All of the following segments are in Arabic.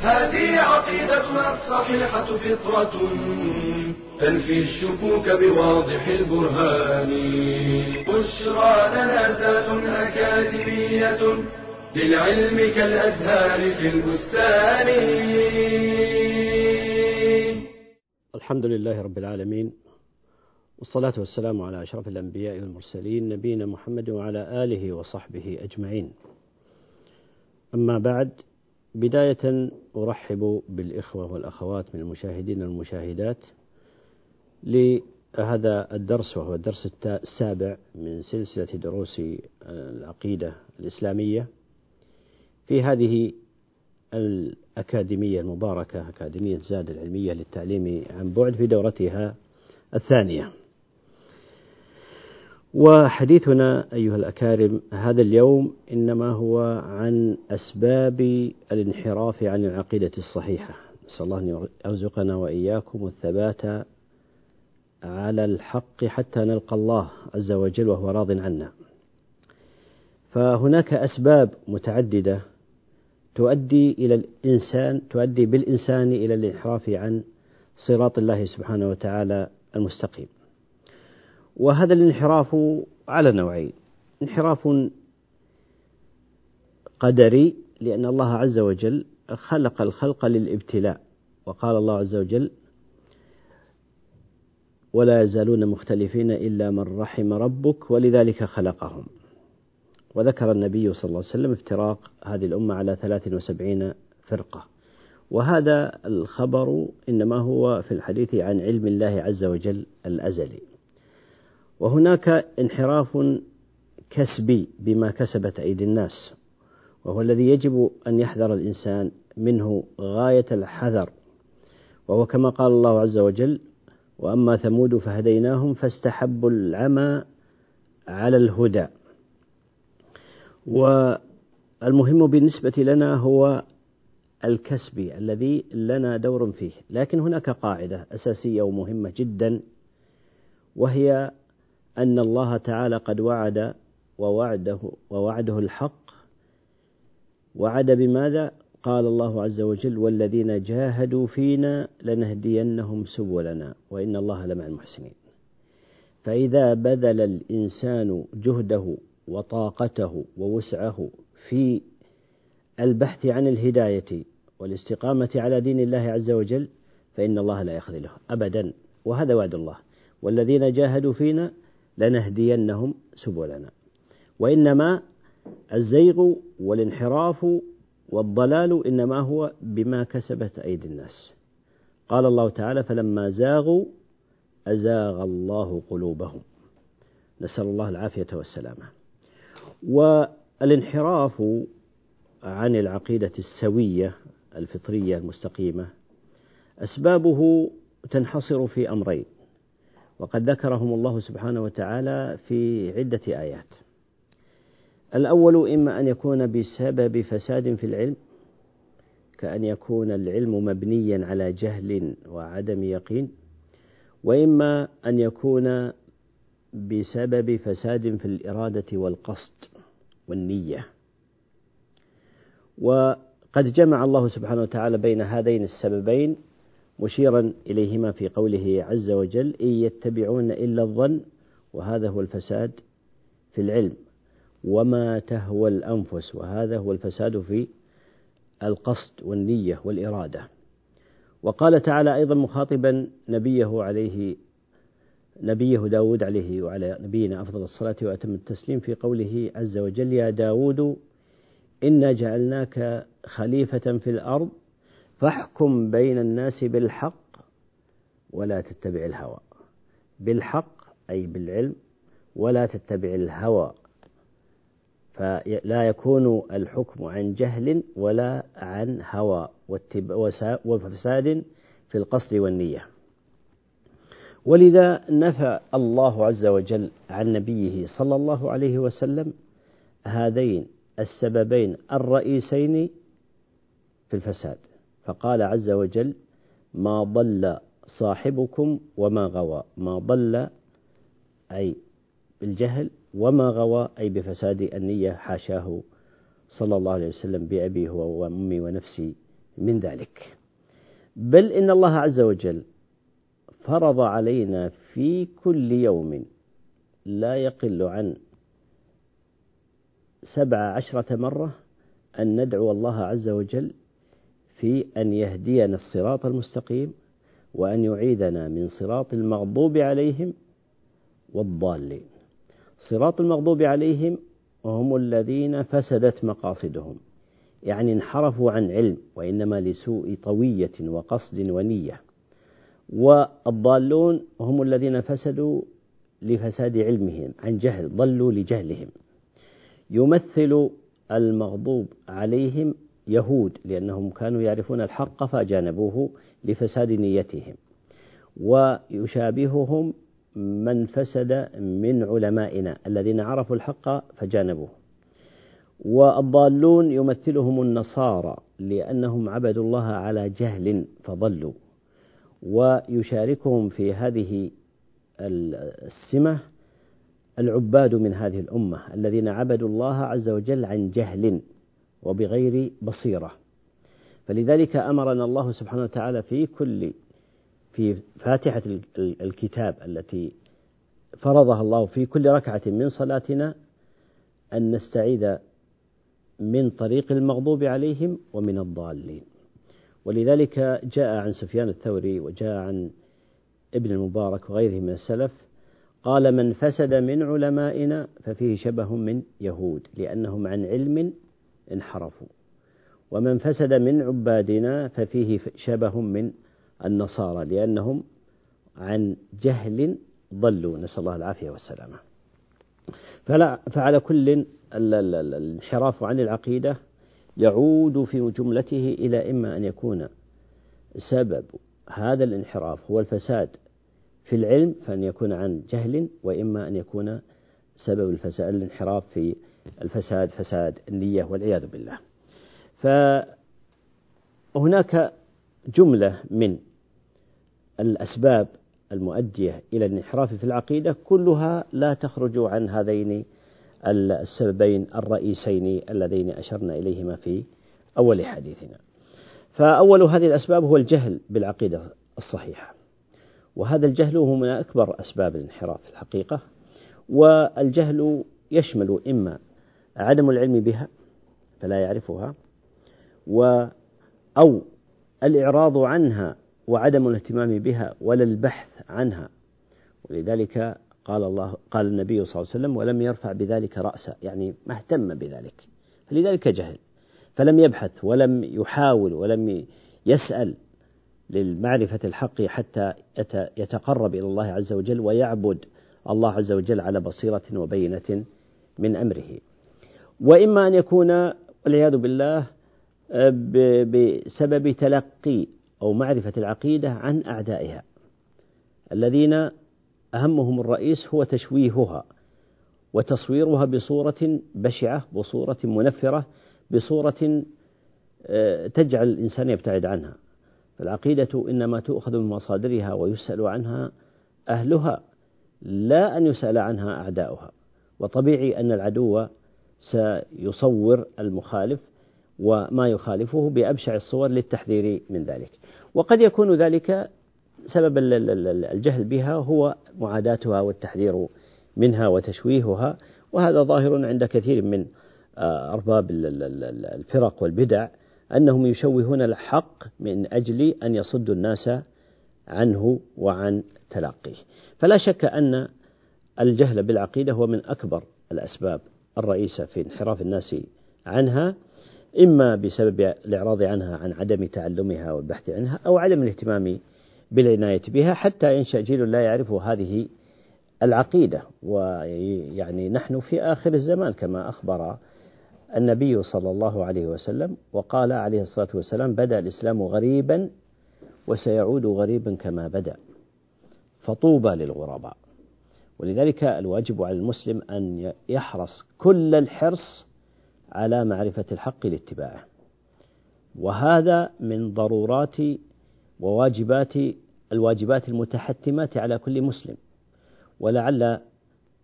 هذه عقيدتنا الصحيحة فطرة تنفي الشكوك بواضح البرهان. بشرى لنا ذات أكاديمية للعلم كالأزهار في البستان. الحمد لله رب العالمين والصلاة والسلام على أشرف الأنبياء والمرسلين نبينا محمد وعلى آله وصحبه أجمعين. أما بعد بداية أرحب بالإخوة والأخوات من المشاهدين والمشاهدات لهذا الدرس وهو الدرس السابع من سلسلة دروس العقيدة الإسلامية. في هذه الأكاديمية المباركة أكاديمية زاد العلمية للتعليم عن بعد في دورتها الثانية. وحديثنا أيها الأكارم هذا اليوم إنما هو عن أسباب الانحراف عن العقيدة الصحيحة. نسأل الله أن يرزقنا وإياكم الثبات على الحق حتى نلقى الله عز وجل وهو راض عنا. فهناك أسباب متعددة تؤدي إلى الإنسان تؤدي بالإنسان إلى الانحراف عن صراط الله سبحانه وتعالى المستقيم. وهذا الانحراف على نوعين. انحراف قدري لأن الله عز وجل خلق الخلق للابتلاء وقال الله عز وجل ولا يزالون مختلفين إلا من رحم ربك ولذلك خلقهم. وذكر النبي صلى الله عليه وسلم افتراق هذه الأمة على 73 فرقة. وهذا الخبر إنما هو في الحديث عن علم الله عز وجل الأزلي. وهناك انحراف كسبي بما كسبت أيدي الناس وهو الذي يجب أن يحذر الإنسان منه غاية الحذر. وهو كما قال الله عز وجل وأما ثمود فهديناهم فاستحبوا العمى على الهدى. والمهم بالنسبة لنا هو الكسب الذي لنا دور فيه لكن هناك قاعدة أساسية ومهمة جدا وهي أن الله تعالى قد وعد ووعده ووعده الحق. وعد بماذا؟ قال الله عز وجل والذين جاهدوا فينا لنهدينهم سبلنا وإن الله لمع المحسنين. فإذا بذل الإنسان جهده وطاقته ووسعه في البحث عن الهداية والاستقامة على دين الله عز وجل فإن الله لا يخذله أبدا. وهذا وعد الله. والذين جاهدوا فينا لنهدينهم سبلنا. وإنما الزيغ والانحراف والضلال إنما هو بما كسبت أيدي الناس. قال الله تعالى فلما زاغوا أزاغ الله قلوبهم. نسأل الله العافية والسلامة. والانحراف عن العقيدة السوية الفطرية المستقيمة أسبابه تنحصر في أمرين. وقد ذكرهم الله سبحانه وتعالى في عدة آيات. الأول إما أن يكون بسبب فساد في العلم كأن يكون العلم مبنيا على جهل وعدم يقين وإما أن يكون بسبب فساد في الإرادة والقصد والنية. وقد جمع الله سبحانه وتعالى بين هذين السببين مشيرا إليهما في قوله عز وجل إن يتبعون إلا الظن وهذا هو الفساد في العلم. وما تهوى الأنفس وهذا هو الفساد في القصد والنية والإرادة. وقال تعالى أيضا مخاطبا نبيه عليه نبيه داود عليه وعلى نبينا أفضل الصلاة وأتم التسليم في قوله عز وجل يا داود إنا جعلناك خليفة في الأرض فاحكم بين الناس بالحق ولا تتبع الهوى. بالحق أي بالعلم ولا تتبع الهوى. فلا يكون الحكم عن جهل ولا عن هوى وفساد في القصد والنية. ولذا نفى الله عز وجل عن نبيه صلى الله عليه وسلم هذين السببين الرئيسين في الفساد. فقال عز وجل ما ضل صاحبكم وما غوى. ما ضل أي بالجهل وما غوى أي بفساد النية حاشاه صلى الله عليه وسلم بأبي هو وأمي ونفسي من ذلك. بل إن الله عز وجل فرض علينا في كل يوم لا يقل عن سبع عشرة مرة أن ندعو الله عز وجل في أن يهدينا الصراط المستقيم وأن يعيذنا من صراط المغضوب عليهم والضالين. صراط المغضوب عليهم وهم الذين فسدت مقاصدهم يعني انحرفوا عن علم وإنما لسوء طوية وقصد ونية. والضالون هم الذين فسدوا لفساد علمهم عن جهل ضلوا لجهلهم. يمثل المغضوب عليهم يهود لأنهم كانوا يعرفون الحق فجانبوه لفساد نيتهم. ويشابههم من فسد من علمائنا الذين عرفوا الحق فجانبوه. والضالون يمثلهم النصارى لأنهم عبدوا الله على جهل فضلوا. ويشاركهم في هذه السمة العباد من هذه الأمة الذين عبدوا الله عز وجل عن جهل وبغير بصيرة. فلذلك أمرنا الله سبحانه وتعالى في كل في فاتحة الكتاب التي فرضها الله في كل ركعة من صلاتنا أن نستعيذ من طريق المغضوب عليهم ومن الضالين. ولذلك جاء عن سفيان الثوري وجاء عن ابن المبارك وغيره من السلف قال من فسد من علمائنا ففيه شبه من يهود لأنهم عن علم انحرفوا. ومن فسد من عبادنا ففيه شبه من النصارى لأنهم عن جهل ضلوا. نسأل الله العافية والسلامة. فلا فعلى كل الانحراف عن العقيدة يعود في جملته إلى إما أن يكون سبب هذا الانحراف هو الفساد في العلم فأن يكون عن جهل وإما أن يكون سبب الفساد الانحراف في الفساد فساد النية والعياذ بالله. فهناك جملة من الأسباب المؤدية إلى الانحراف في العقيدة كلها لا تخرج عن هذين السببين الرئيسين اللذين أشرنا إليهما في أول حديثنا. فأول هذه الأسباب هو الجهل بالعقيدة الصحيحة. وهذا الجهل هو من أكبر أسباب الانحراف في الحقيقة. والجهل يشمل إما عدم العلم بها فلا يعرفها و أو الإعراض عنها وعدم الاهتمام بها ولا البحث عنها. ولذلك قال الله قال النبي صلى الله عليه وسلم ولم يرفع بذلك رأسا. يعني ما اهتم بذلك. فلذلك جهل. فلم يبحث ولم يحاول ولم يسأل للمعرفة الحق حتى يتقرب إلى الله عز وجل ويعبد الله عز وجل على بصيرة وبينة من أمره. وإما أن يكون والعياذ بالله بسبب تلقي أو معرفة العقيدة عن أعدائها. الذين أهمهم الرئيس هو تشويهها وتصويرها بصورة بشعة بصورة منفرة بصورة آه، تجعل الإنسان يبتعد عنها. فالعقيدة إنما تؤخذ من مصادرها ويسأل عنها أهلها لا أن يسأل عنها أعداؤها. وطبيعي أن العدو سيصور المخالف وما يخالفه بأبشع الصور للتحذير من ذلك. وقد يكون ذلك سبب الجهل بها هو معاداتها والتحذير منها وتشويهها وهذا ظاهر عند كثير من آه، أرباب الفرق والبدع أنهم يشوهون الحق من أجل أن يصدوا الناس عنه وعن تلقيه. فلا شك أن الجهل بالعقيدة هو من أكبر الأسباب الرئيسة في انحراف الناس عنها إما بسبب الإعراض عنها عن عدم تعلمها والبحث عنها أو عدم الاهتمام بالعناية بها حتى ينشأ جيل لا يعرف هذه العقيدة. ويعني نحن في آخر الزمان كما أخبر النبي صلى الله عليه وسلم وقال عليه الصلاة والسلام بدأ الإسلام غريبا وسيعود غريبا كما بدأ فطوبى للغرباء. ولذلك الواجب على المسلم أن يحرص كل الحرص على معرفة الحق لاتباعه. وهذا من ضرورات وواجبات الواجبات المتحتمات على كل مسلم. ولعل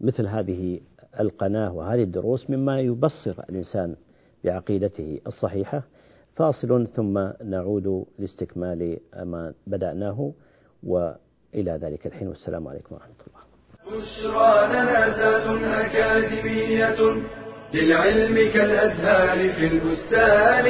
مثل هذه القناة وهذه الدروس مما يبصر الإنسان بعقيدته الصحيحة. فاصل ثم نعود لاستكمال ما بدأناه. وإلى ذلك الحين والسلام عليكم ورحمة الله. بشرى لنا أكاديمية للعلم كالأزهار في البستان.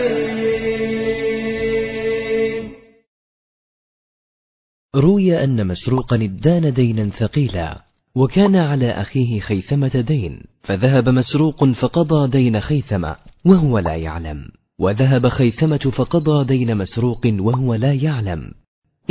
روي أن مسروقا ادان دينا ثقيلا وكان على أخيه خيثمة دين فذهب مسروق فقضى دين خيثمة وهو لا يعلم. وذهب خيثمة فقضى دين مسروق وهو لا يعلم.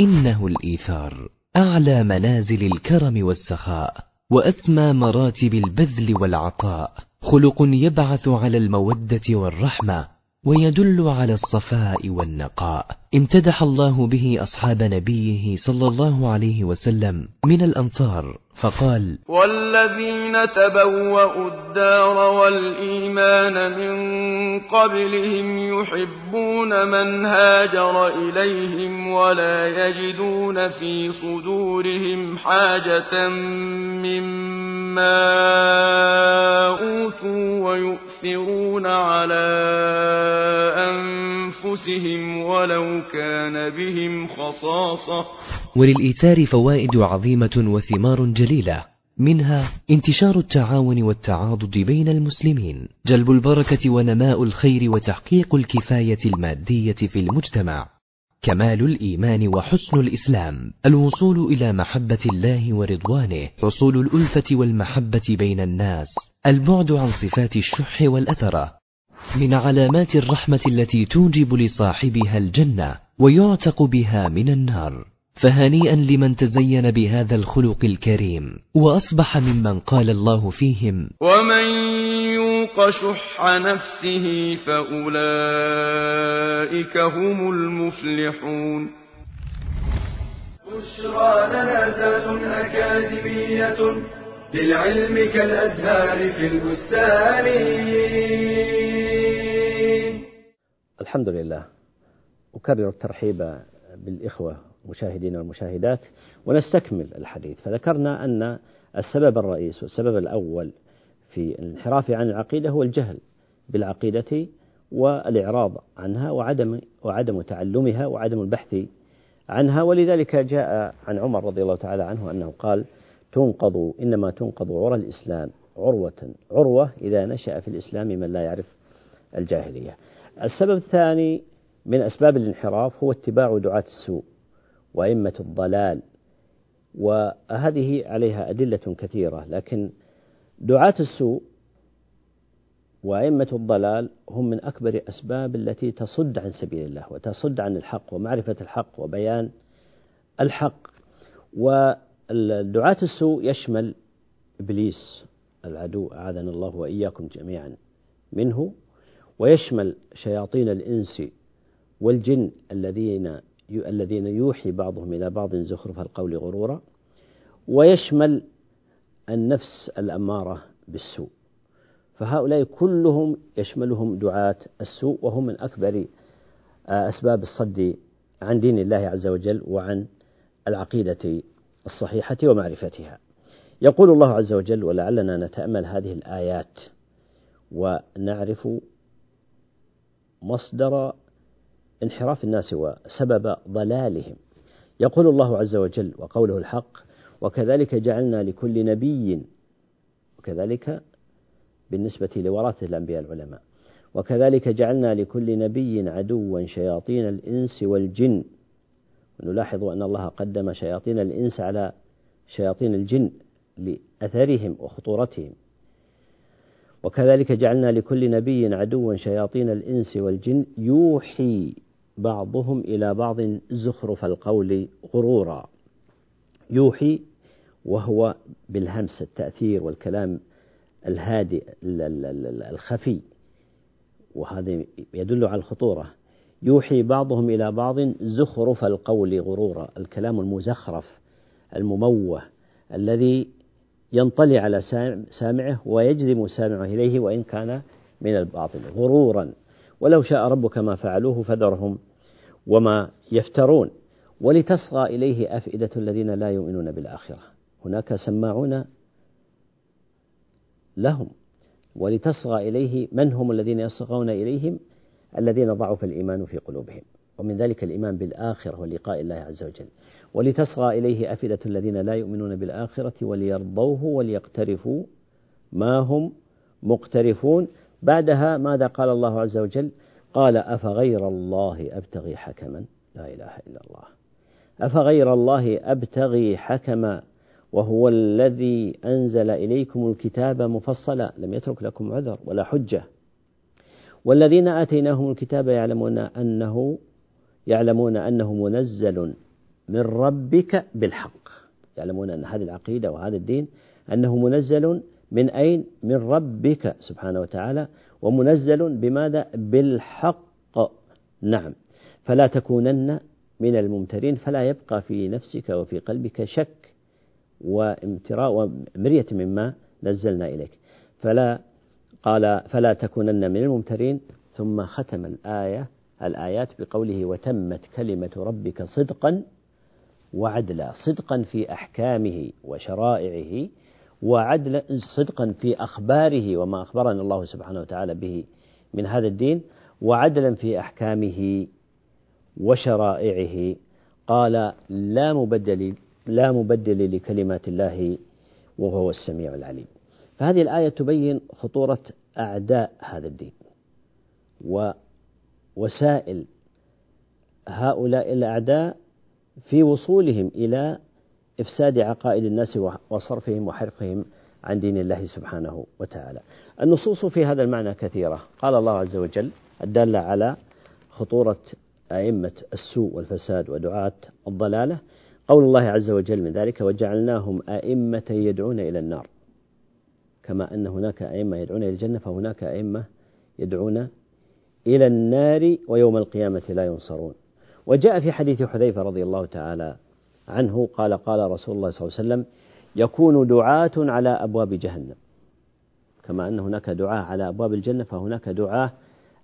إنه الإيثار. أعلى منازل الكرم والسخاء وأسمى مراتب البذل والعطاء. خلق يبعث على المودة والرحمة ويدل على الصفاء والنقاء. امتدح الله به أصحاب نبيه صلى الله عليه وسلم من الأنصار. فقال والذين تبوأوا الدار والإيمان من قبلهم يحبون من هاجر إليهم ولا يجدون في صدورهم حاجة مما أوتوا ويؤثرون على أنفسهم ولو كان بهم خصاصة. وللإيثار فوائد عظيمة وثمار جليلة. منها انتشار التعاون والتعاضد بين المسلمين جلب البركة ونماء الخير وتحقيق الكفاية المادية في المجتمع. كمال الإيمان وحسن الإسلام. الوصول إلى محبة الله ورضوانه. حصول الألفة والمحبة بين الناس. البعد عن صفات الشح والأثرة من علامات الرحمة التي توجب لصاحبها الجنة ويعتق بها من النار. فهنيئا لمن تزين بهذا الخلق الكريم وأصبح ممن قال الله فيهم ومن يوق شح نفسه فأولئك هم المفلحون بشرى لنا ذات أكاديمية للعلم كالأزهار في البستان. الحمد لله. أكرر الترحيب بالإخوة مشاهدينا والمشاهدات ونستكمل الحديث. فذكرنا أن السبب الرئيس والسبب الأول في الانحراف عن العقيدة هو الجهل بالعقيدة والإعراض عنها وعدم وعدم تعلمها وعدم البحث عنها. ولذلك جاء عن عمر رضي الله تعالى عنه أنه قال تنقض إنما تنقض عرى الإسلام عروة عروة إذا نشأ في الإسلام من لا يعرف الجاهلية. السبب الثاني من أسباب الانحراف هو اتباع دعاة السوء. وأئمة الضلال وهذه عليها أدلة كثيرة لكن دعاة السوء وأئمة الضلال هم من أكبر أسباب التي تصد عن سبيل الله وتصد عن الحق ومعرفة الحق وبيان الحق. ودعاة السوء يشمل إبليس العدو أعاذنا الله وإياكم جميعا منه ويشمل شياطين الإنس والجن الذين الذين يوحي بعضهم إلى بعض زخرف القول غرورا ويشمل النفس الأمارة بالسوء. فهؤلاء كلهم يشملهم دعاة السوء وهم من أكبر أسباب الصد عن دين الله عز وجل وعن العقيدة الصحيحة ومعرفتها. يقول الله عز وجل ولعلنا نتأمل هذه الآيات ونعرف مصدر انحراف الناس وسبب ضلالهم. يقول الله عز وجل وقوله الحق وكذلك جعلنا لكل نبي وكذلك بالنسبة لوراثة الأنبياء العلماء وكذلك جعلنا لكل نبي عدوا شياطين الإنس والجن ونلاحظ أن الله قدم شياطين الإنس على شياطين الجن لأثرهم وخطورتهم. وكذلك جعلنا لكل نبي عدوا شياطين الإنس والجن يوحي بعضهم إلى بعض زخرف القول غرورا. يوحي وهو بالهمس التأثير والكلام الهادئ الخفي وهذا يدل على الخطورة. يوحي بعضهم إلى بعض زخرف القول غرورا الكلام المزخرف المموه الذي ينطلي على سامعه ويجذب سامعه إليه وإن كان من الباطل غرورا. ولو شاء ربك ما فعلوه فذرهم وما يفترون. ولتصغى إليه أفئدة الذين لا يؤمنون بالآخرة. هناك سماعون لهم. ولتصغى إليه من هم الذين يصغون إليهم؟ الذين ضعف الإيمان في قلوبهم. ومن ذلك الإيمان بالآخرة ولقاء الله عز وجل. ولتصغى إليه أفئدة الذين لا يؤمنون بالآخرة وليرضوه وليقترفوا. ما هم مقترفون؟ بعدها ماذا قال الله عز وجل؟ قال أفغير الله أبتغي حكما؟ لا إله إلا الله. أفغير الله أبتغي حكما وهو الذي أنزل إليكم الكتاب مفصلا. لم يترك لكم عذر ولا حجة. والذين آتيناهم الكتاب يعلمون أنه يعلمون أنه منزل من ربك بالحق. يعلمون أن هذه العقيدة وهذا الدين أنه منزل من أين؟ من ربك سبحانه وتعالى. ومنزل بماذا؟ بالحق. نعم. فلا تكونن من الممترين فلا يبقى في نفسك وفي قلبك شك وامتراء ومرية مما نزلنا إليك. فلا قال فلا تكونن من الممترين. ثم ختم الآية الآيات بقوله وتمت كلمة ربك صدقا وعدلا. صدقا في أحكامه وشرائعه. وعدلا صدقا في أخباره وما أخبرنا الله سبحانه وتعالى به من هذا الدين وعدلا في أحكامه وشرائعه. قال لا مبدل لا مبدل لكلمات الله وهو السميع العليم. فهذه الآية تبين خطورة أعداء هذا الدين ووسائل هؤلاء الأعداء في وصولهم إلى إفساد عقائد الناس وصرفهم وحرفهم عن دين الله سبحانه وتعالى. النصوص في هذا المعنى كثيرة، قال الله عز وجل الدالة على خطورة أئمة السوء والفساد ودعاة الضلالة، قول الله عز وجل من ذلك: وجعلناهم أئمة يدعون إلى النار. كما أن هناك أئمة يدعون إلى الجنة فهناك أئمة يدعون إلى النار ويوم القيامة لا ينصرون. وجاء في حديث حذيفة رضي الله تعالى عنه قال قال رسول الله صلى الله عليه وسلم يكون دعاة على أبواب جهنم. كما أن هناك دعاة على أبواب الجنة فهناك دعاة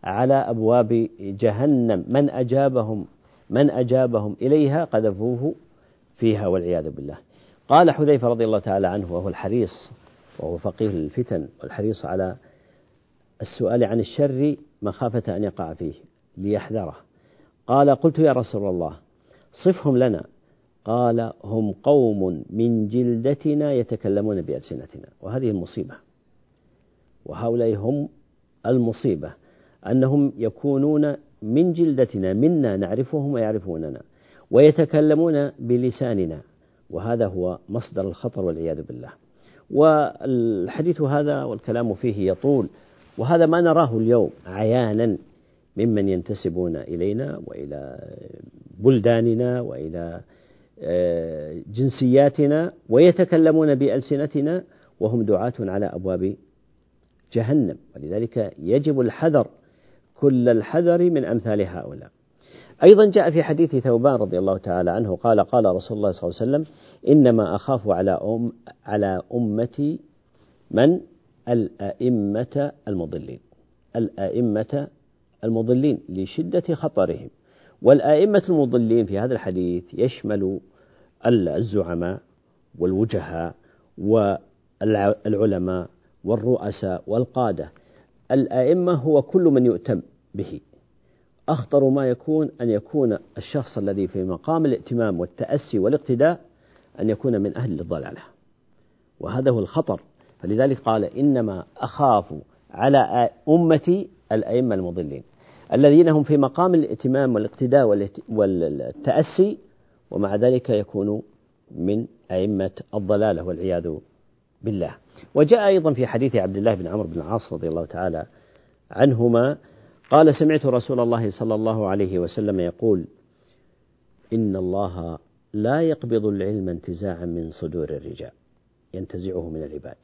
على أبواب جهنم. من أجابهم من أجابهم إليها قذفوه فيها والعياذ بالله. قال حذيفة رضي الله تعالى عنه وهو الحريص وهو فقيه للفتن والحريص على السؤال عن الشر مخافة أن يقع فيه ليحذره. قال قلت يا رسول الله صفهم لنا قال هم قوم من جلدتنا يتكلمون بألسنتنا. وهذه المصيبة. وهؤلاء هم المصيبة. أنهم يكونون من جلدتنا منا نعرفهم ويعرفوننا ويتكلمون بلساننا. وهذا هو مصدر الخطر والعياذ بالله. والحديث هذا والكلام فيه يطول. وهذا ما نراه اليوم عيانا ممن ينتسبون إلينا وإلى بلداننا وإلى جنسياتنا ويتكلمون بألسنتنا وهم دعاة على أبواب جهنم. ولذلك يجب الحذر كل الحذر من أمثال هؤلاء. أيضا جاء في حديث ثوبان رضي الله تعالى عنه قال قال رسول الله صلى الله عليه وسلم إنما أخاف على أم على أمتي من؟ الأئمة المضلين. الأئمة المضلين لشدة خطرهم. والآئمة المضلين في هذا الحديث يشمل الزعماء والوجهاء والعلماء والرؤساء والقادة. الآئمة هو كل من يؤتم به. أخطر ما يكون أن يكون الشخص الذي في مقام الائتمام والتأسي والاقتداء أن يكون من أهل الضلالة. وهذا هو الخطر. فلذلك قال إنما أخاف على أمتي الأئمة المضلين. الذين هم في مقام الائتمام والاقتداء والتأسي ومع ذلك يكونوا من أئمة الضلالة والعياذ بالله. وجاء أيضا في حديث عبد الله بن عمرو بن العاص رضي الله تعالى عنهما قال سمعت رسول الله صلى الله عليه وسلم يقول إن الله لا يقبض العلم انتزاعا من صدور الرجال ينتزعه من العباد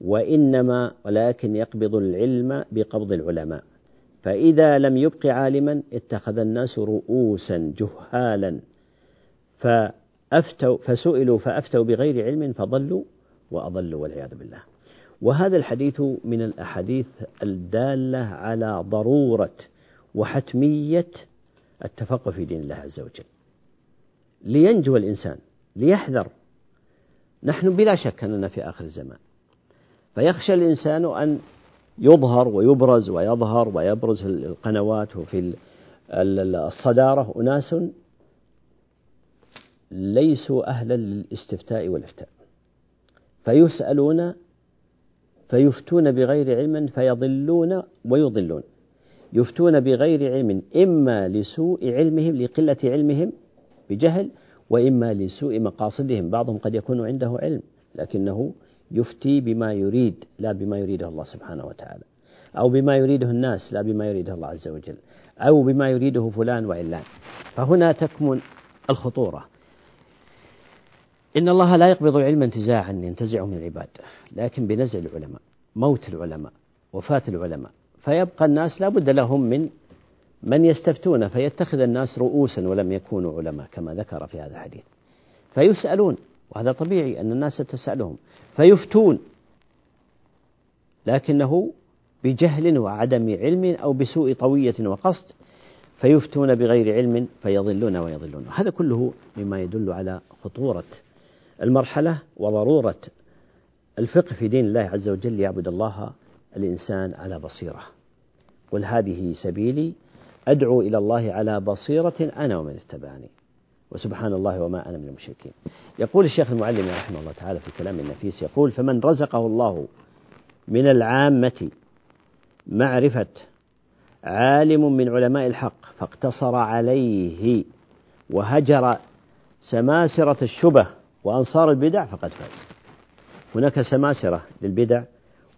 وإنما ولكن يقبض العلم بقبض العلماء. فإذا لم يبق عالما اتخذ الناس رؤوسا جهالا. فأفتوا فسئلوا فأفتوا بغير علم فضلوا وأضلوا والعياذ بالله. وهذا الحديث من الأحاديث الدالة على ضرورة وحتمية التفقه في دين الله عز وجل. لينجو الإنسان ليحذر. نحن بلا شك أننا في آخر الزمان. فيخشى الإنسان أن يظهر ويبرز ويظهر ويبرز القنوات وفي الصدارة. أناس ليسوا أهلا للاستفتاء والإفتاء. فيسألون فيفتون بغير علم فيضلون ويضلون. يفتون بغير علم إما لسوء علمهم لقلة علمهم بجهل وإما لسوء مقاصدهم. بعضهم قد يكون عنده علم لكنه يفتي بما يريد لا بما يريده الله سبحانه وتعالى. أو بما يريده الناس لا بما يريده الله عز وجل. أو بما يريده فلان وعلان. فهنا تكمن الخطورة. إن الله لا يقبض العلم انتزاعا ينتزعه من العباد لكن بنزع العلماء موت العلماء وفاة العلماء. فيبقى الناس لا بد لهم من من يستفتون فيتخذ الناس رؤوسا ولم يكونوا علماء كما ذكر في هذا الحديث. فيسألون وهذا طبيعي أن الناس تسألهم. فيفتون لكنه بجهل وعدم علم أو بسوء طوية وقصد فيفتون بغير علم فيضلون ويضلون. هذا كله مما يدل على خطورة المرحلة وضرورة الفقه في دين الله عز وجل يعبد الله الإنسان على بصيرة. قل هذه سبيلي أدعو إلى الله على بصيرة أنا ومن اتبعني. وسبحان الله وما أنا من المشركين. يقول الشيخ المعلم رحمه الله تعالى في كلام النفيس يقول فمن رزقه الله من العامة معرفة عالم من علماء الحق فاقتصر عليه وهجر سماسرة الشبه وأنصار البدع فقد فاز. هناك سماسرة للبدع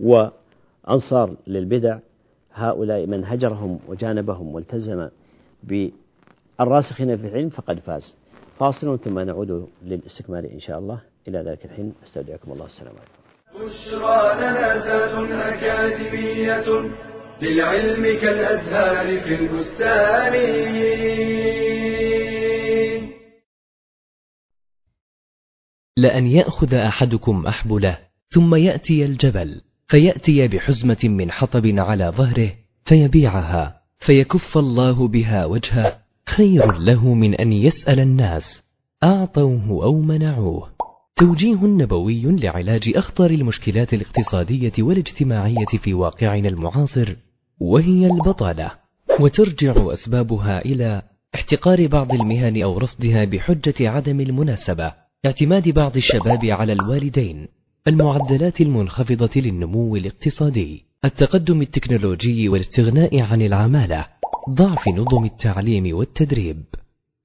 وأنصار للبدع. هؤلاء من هجرهم وجانبهم والتزم بالراسخين في العلم فقد فاز. فاصل ثم نعود للاستكمال إن شاء الله. إلى ذلك الحين أستودعكم الله. السلام عليكم. بشرى لنا أكاديمية للعلم كالأزهار في البستان. لأن يأخذ أحدكم أحبله ثم يأتي الجبل فيأتي بحزمة من حطب على ظهره فيبيعها فيكف الله بها وجهه خير له من أن يسأل الناس. أعطوه أو منعوه. توجيه نبوي لعلاج أخطر المشكلات الاقتصادية والاجتماعية في واقعنا المعاصر وهي البطالة. وترجع أسبابها إلى احتقار بعض المهن أو رفضها بحجة عدم المناسبة. اعتماد بعض الشباب على الوالدين. المعدلات المنخفضة للنمو الاقتصادي. التقدم التكنولوجي والاستغناء عن العمالة ضعف نظم التعليم والتدريب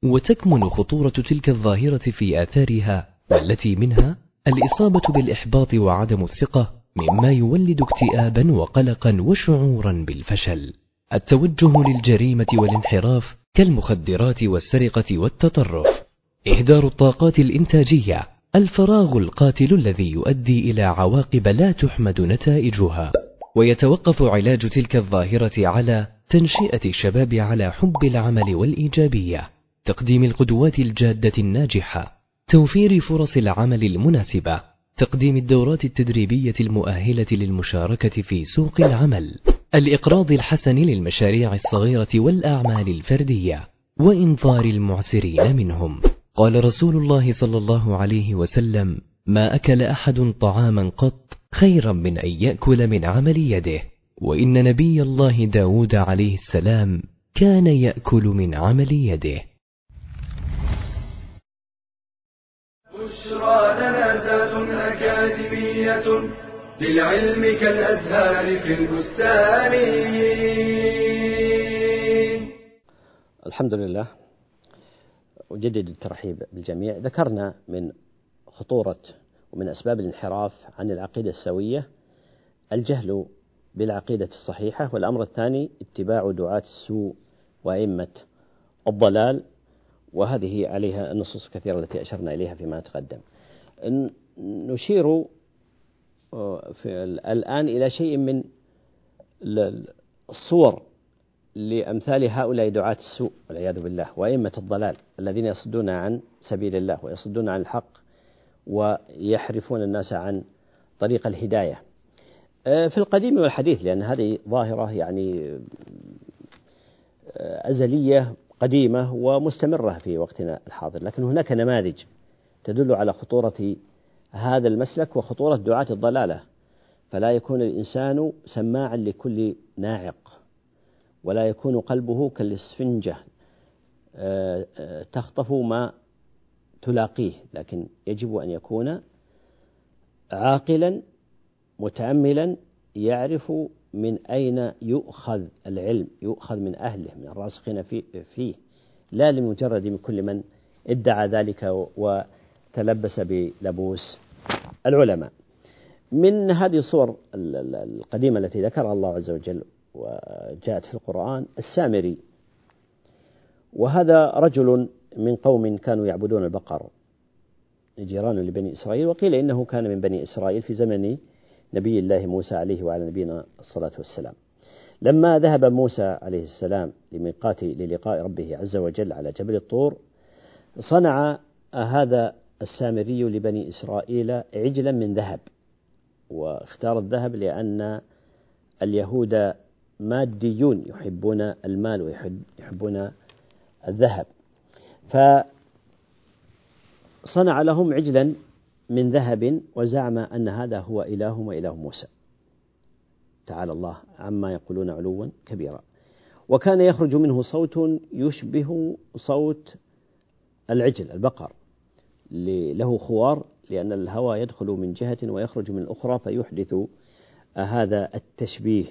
وتكمن خطورة تلك الظاهرة في آثارها والتي منها الإصابة بالإحباط وعدم الثقة مما يولد اكتئابا وقلقا وشعورا بالفشل. التوجه للجريمة والانحراف كالمخدرات والسرقة والتطرف. إهدار الطاقات الإنتاجية الفراغ القاتل الذي يؤدي إلى عواقب لا تحمد نتائجها. ويتوقف علاج تلك الظاهرة على تنشئة الشباب على حب العمل والإيجابية. تقديم القدوات الجادة الناجحة. توفير فرص العمل المناسبة. تقديم الدورات التدريبية المؤهلة للمشاركة في سوق العمل. الإقراض الحسن للمشاريع الصغيرة والأعمال الفردية. وإنظار المعسرين منهم. قال رسول الله صلى الله عليه وسلم ما أكل أحد طعاما قط خيرا من أن يأكل من عمل يده. وإن نبي الله داود عليه السلام كان يأكل من عمل يده. بشرى لنا ذات أكاديمية للعلم كالأزهار في البستان. الحمد لله أجدد الترحيب بالجميع. ذكرنا من خطورة ومن أسباب الانحراف عن العقيدة السوية الجهل بالعقيدة الصحيحة والأمر الثاني اتباع دعاة السوء وأئمة الضلال وهذه عليها النصوص الكثيرة التي أشرنا إليها فيما تقدم نشير آه، في الآن إلى شيء من الصور لأمثال هؤلاء دعاة السوء والعياذ بالله وأئمة الضلال الذين يصدون عن سبيل الله ويصدون عن الحق ويحرفون الناس عن طريق الهداية. آه، في القديم والحديث لأن هذه ظاهرة يعني آه، أزلية قديمة ومستمرة في وقتنا الحاضر. لكن هناك نماذج تدل على خطورة هذا المسلك وخطورة دعاة الضلالة. فلا يكون الإنسان سماعا لكل ناعق ولا يكون قلبه كالإسفنجة. آه، تخطف ما تلاقيه لكن يجب أن يكون عاقلا متأملا يعرف من أين يؤخذ العلم يؤخذ من أهله من الراسخين فيه. لا لمجرد من كل من ادعى ذلك وتلبس بلبوس العلماء. من هذه الصور القديمة التي ذكرها الله عز وجل وجاءت في القرآن السامري. وهذا رجل من قوم كانوا يعبدون البقر جيران لبني إسرائيل وقيل إنه كان من بني إسرائيل في زمن نبي الله موسى عليه وعلى نبينا الصلاة والسلام. لما ذهب موسى عليه السلام لميقات للقاء ربه عز وجل على جبل الطور صنع هذا السامري لبني إسرائيل عجلا من ذهب واختار الذهب لأن اليهود ماديون يحبون المال ويحبون الذهب. فصنع لهم عجلا من ذهب وزعم أن هذا هو إلههم وإله موسى. تعالى الله عما يقولون علوا كبيرا. وكان يخرج منه صوت يشبه صوت العجل البقر له خوار لأن الهواء يدخل من جهة ويخرج من الأخرى فيحدث هذا التشبيه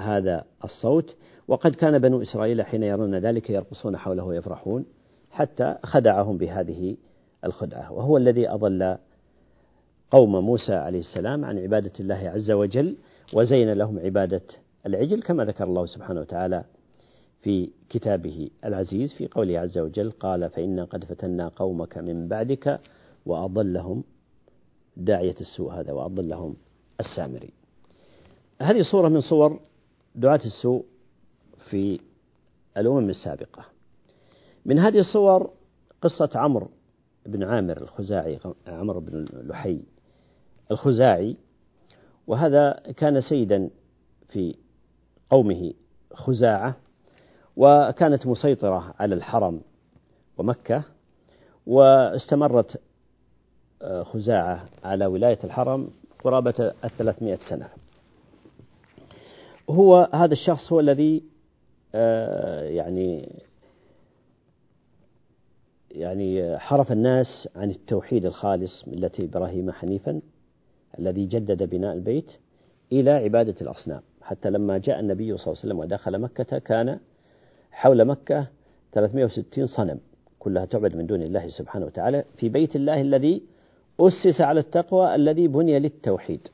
لهذا الصوت. وقد كان بنو إسرائيل حين يرون ذلك يرقصون حوله ويفرحون حتى خدعهم بهذه الخدعة. وهو الذي أضل قوم موسى عليه السلام عن عبادة الله عز وجل وزين لهم عبادة العجل كما ذكر الله سبحانه وتعالى في كتابه العزيز في قوله عز وجل قال فإنا قد فتنا قومك من بعدك وأضلهم داعية السوء هذا وأضلهم السامري. هذه صورة من صور دعاة السوء في الأمم السابقة. من هذه الصور قصة عمرو بن عامر الخزاعي عمرو بن لحي الخزاعي وهذا كان سيدا في قومه خزاعة وكانت مسيطرة على الحرم ومكة واستمرت آه، خزاعة على ولاية الحرم قرابة الثلاثمائة سنة. هو هذا الشخص هو الذي آه، يعني يعني حرف الناس عن التوحيد الخالص ملة إبراهيم حنيفا الذي جدد بناء البيت إلى عبادة الأصنام. حتى لما جاء النبي صلى الله عليه وسلم ودخل مكة كان حول مكة 360 صنم كلها تعبد من دون الله سبحانه وتعالى في بيت الله الذي أسس على التقوى الذي بني للتوحيد.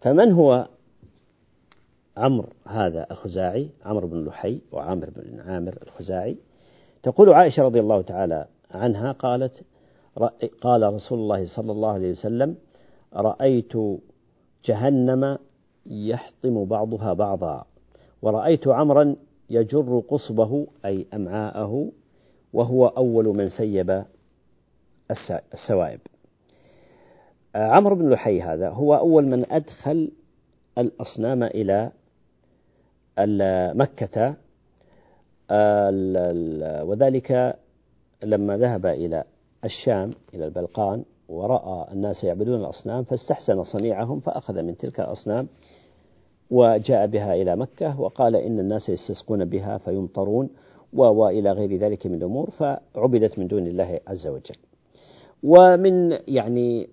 فمن هو عمرو هذا الخزاعي عمرو بن لحي وعامر بن عامر الخزاعي. تقول عائشة رضي الله تعالى عنها قالت قال رسول الله صلى الله عليه وسلم رأيت جهنم يحطم بعضها بعضا ورأيت عمرا يجر قصبه أي أمعاءه وهو أول من سيب السوائب. عمرو بن لحي هذا هو أول من أدخل الأصنام إلى مكة وذلك لما ذهب إلى الشام إلى البلقان ورأى الناس يعبدون الأصنام فاستحسن صنيعهم فأخذ من تلك الأصنام وجاء بها إلى مكة وقال إن الناس يستسقون بها فيمطرون وإلى غير ذلك من الأمور فعبدت من دون الله عز وجل. ومن يعني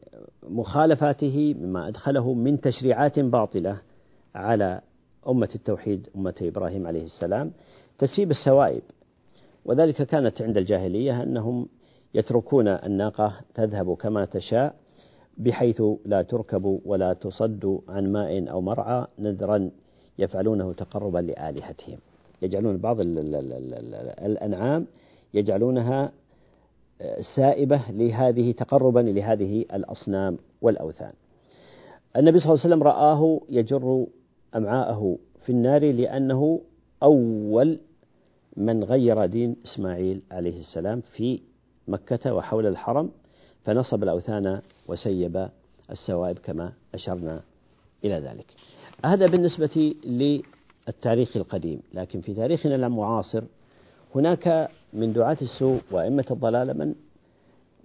مخالفاته مما أدخله من تشريعات باطلة على أمة التوحيد أمة إبراهيم عليه السلام تسيب السوائب. وذلك كانت عند الجاهلية أنهم يتركون الناقة تذهب كما تشاء بحيث لا تركب ولا تصد عن ماء أو مرعى نذرا يفعلونه تقربا لآلهتهم. يجعلون بعض الأنعام يجعلونها سائبة لهذه تقربا لهذه الأصنام والأوثان. النبي صلى الله عليه وسلم رآه يجر أمعاءه في النار لأنه أول من غير دين إسماعيل عليه السلام في مكة وحول الحرم فنصب الأوثان وسيب السوائب كما أشرنا إلى ذلك. هذا بالنسبة للتاريخ القديم لكن في تاريخنا المعاصر هناك من دعاة السوء وأئمة الضلال من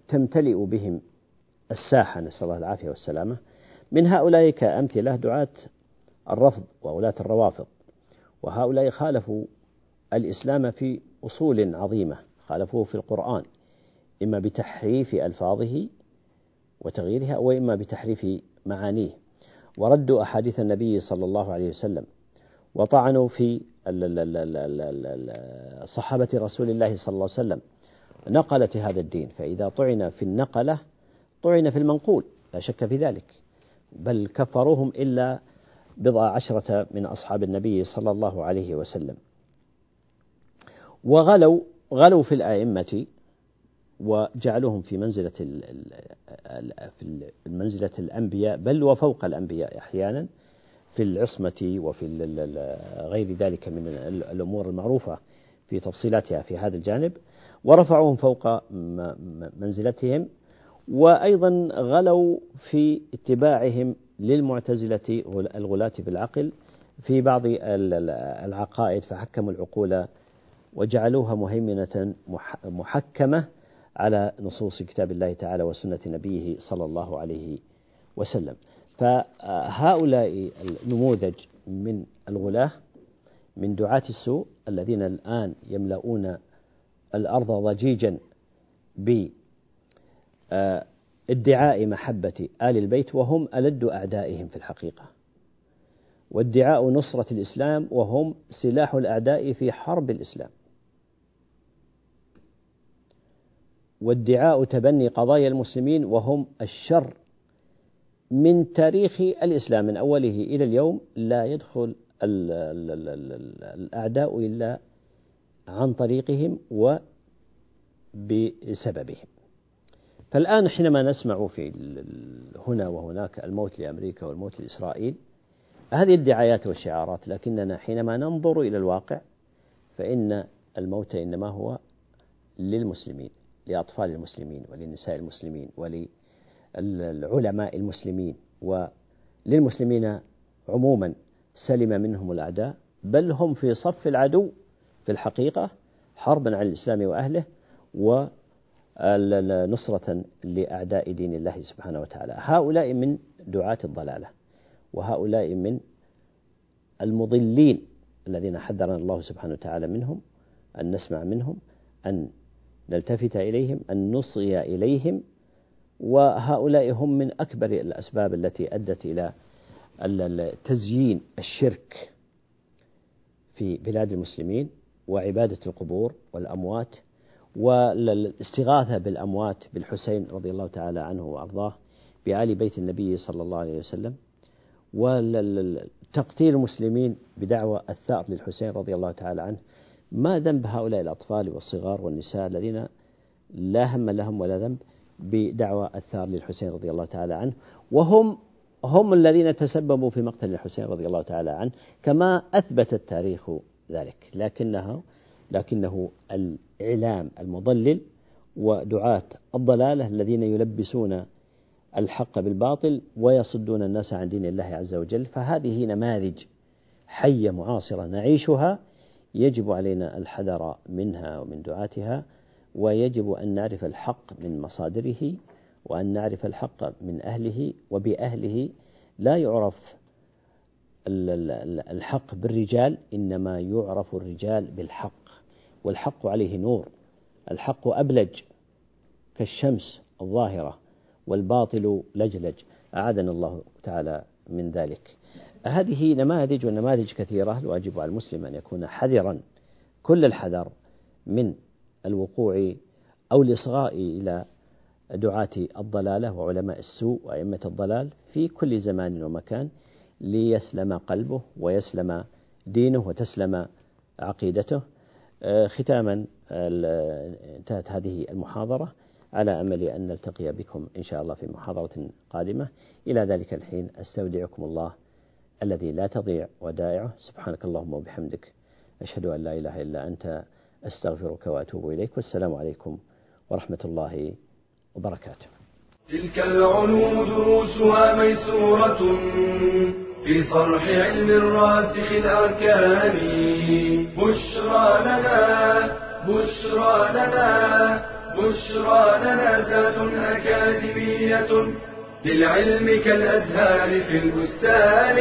تمتلئ بهم الساحة نسأل الله العافية والسلامة. من هؤلاء كأمثلة دعاة الرفض وولاة الروافض. وهؤلاء خالفوا الإسلام في أصول عظيمة خالفوه في القرآن إما بتحريف ألفاظه وتغييرها وإما بتحريف معانيه. وردوا أحاديث النبي صلى الله عليه وسلم وطعنوا في صحابة رسول الله صلى الله عليه وسلم نقلة هذا الدين. فإذا طعن في النقلة طعن في المنقول لا شك في ذلك بل كفروهم إلا بضع عشرة من أصحاب النبي صلى الله عليه وسلم. وغلوا غلوا في الآئمة وجعلوهم في منزلة في منزلة الأنبياء بل وفوق الأنبياء أحيانا في العصمة وفي غير ذلك من الأمور المعروفة في تفصيلاتها في هذا الجانب. ورفعوهم فوق منزلتهم. وأيضا غلوا في اتباعهم للمعتزلة الغلاة بالعقل في بعض العقائد فحكموا العقول وجعلوها مهيمنة محكمة على نصوص كتاب الله تعالى وسنة نبيه صلى الله عليه وسلم. فهؤلاء النموذج من الغلاة من دعاة السوء الذين الآن يملؤون الأرض ضجيجا بادعاء محبة آل البيت وهم ألد أعدائهم في الحقيقة. وادعاء نصرة الإسلام وهم سلاح الأعداء في حرب الإسلام. وادعاء تبني قضايا المسلمين وهم الشر من تاريخ الإسلام من أوله إلى اليوم لا يدخل الأعداء إلا عن طريقهم وبسببهم. فالآن حينما نسمع في هنا وهناك الموت لأمريكا والموت لإسرائيل. هذه الدعايات والشعارات لكننا حينما ننظر إلى الواقع فإن الموت إنما هو للمسلمين لأطفال المسلمين ولنساء المسلمين وللعلماء المسلمين وللمسلمين عموما سلم منهم الأعداء بل هم في صف العدو في الحقيقة حربا على الإسلام وأهله ونصرة لأعداء دين الله سبحانه وتعالى. هؤلاء من دعاة الضلالة وهؤلاء من المضلين الذين حذرنا الله سبحانه وتعالى منهم أن نسمع منهم أن نلتفت إليهم أن نصغي إليهم وهؤلاء هم من أكبر الأسباب التي أدت إلى تزيين الشرك في بلاد المسلمين وعبادة القبور والأموات والاستغاثة بالأموات بالحسين رضي الله تعالى عنه وأرضاه بآل بيت النبي صلى الله عليه وسلم وتقتيل المسلمين بدعوى الثأر للحسين رضي الله تعالى عنه ما ذنب هؤلاء الأطفال والصغار والنساء الذين لا هم لهم ولا ذنب بدعوى الثأر للحسين رضي الله تعالى عنه وهم هم الذين تسببوا في مقتل الحسين رضي الله تعالى عنه كما أثبت التاريخ ذلك لكنه لكنه الإعلام المضلل ودعاة الضلالة الذين يلبسون الحق بالباطل ويصدون الناس عن دين الله عز وجل. فهذه نماذج حية معاصرة نعيشها يجب علينا الحذر منها ومن دعاتها ويجب أن نعرف الحق من مصادره وأن نعرف الحق من أهله وبأهله لا يعرف الحق بالرجال إنما يعرف الرجال بالحق. والحق عليه نور. الحق أبلج كالشمس الظاهرة والباطل لجلج. أعاذنا الله تعالى من ذلك. هذه نماذج ونماذج كثيرة. الواجب على المسلم أن يكون حذرا كل الحذر من الوقوع أو الإصغاء إلى دعاة الضلالة وعلماء السوء وأئمة الضلال في كل زمان ومكان ليسلم قلبه ويسلم دينه وتسلم عقيدته. ختاما انتهت هذه المحاضرة. على أمل أن نلتقي بكم إن شاء الله في محاضرة قادمة. إلى ذلك الحين أستودعكم الله الذي لا تضيع ودائعه. سبحانك اللهم وبحمدك. أشهد أن لا إله إلا أنت. أستغفرك وأتوب إليك. والسلام عليكم ورحمة الله وبركاته. تلك العلوم دروسها ميسورة في صرح علم الراسخ الأركان. بشرى لنا بشرى لنا بشرى لنا ذات أكاديمية للعلم كالأزهار في البستان.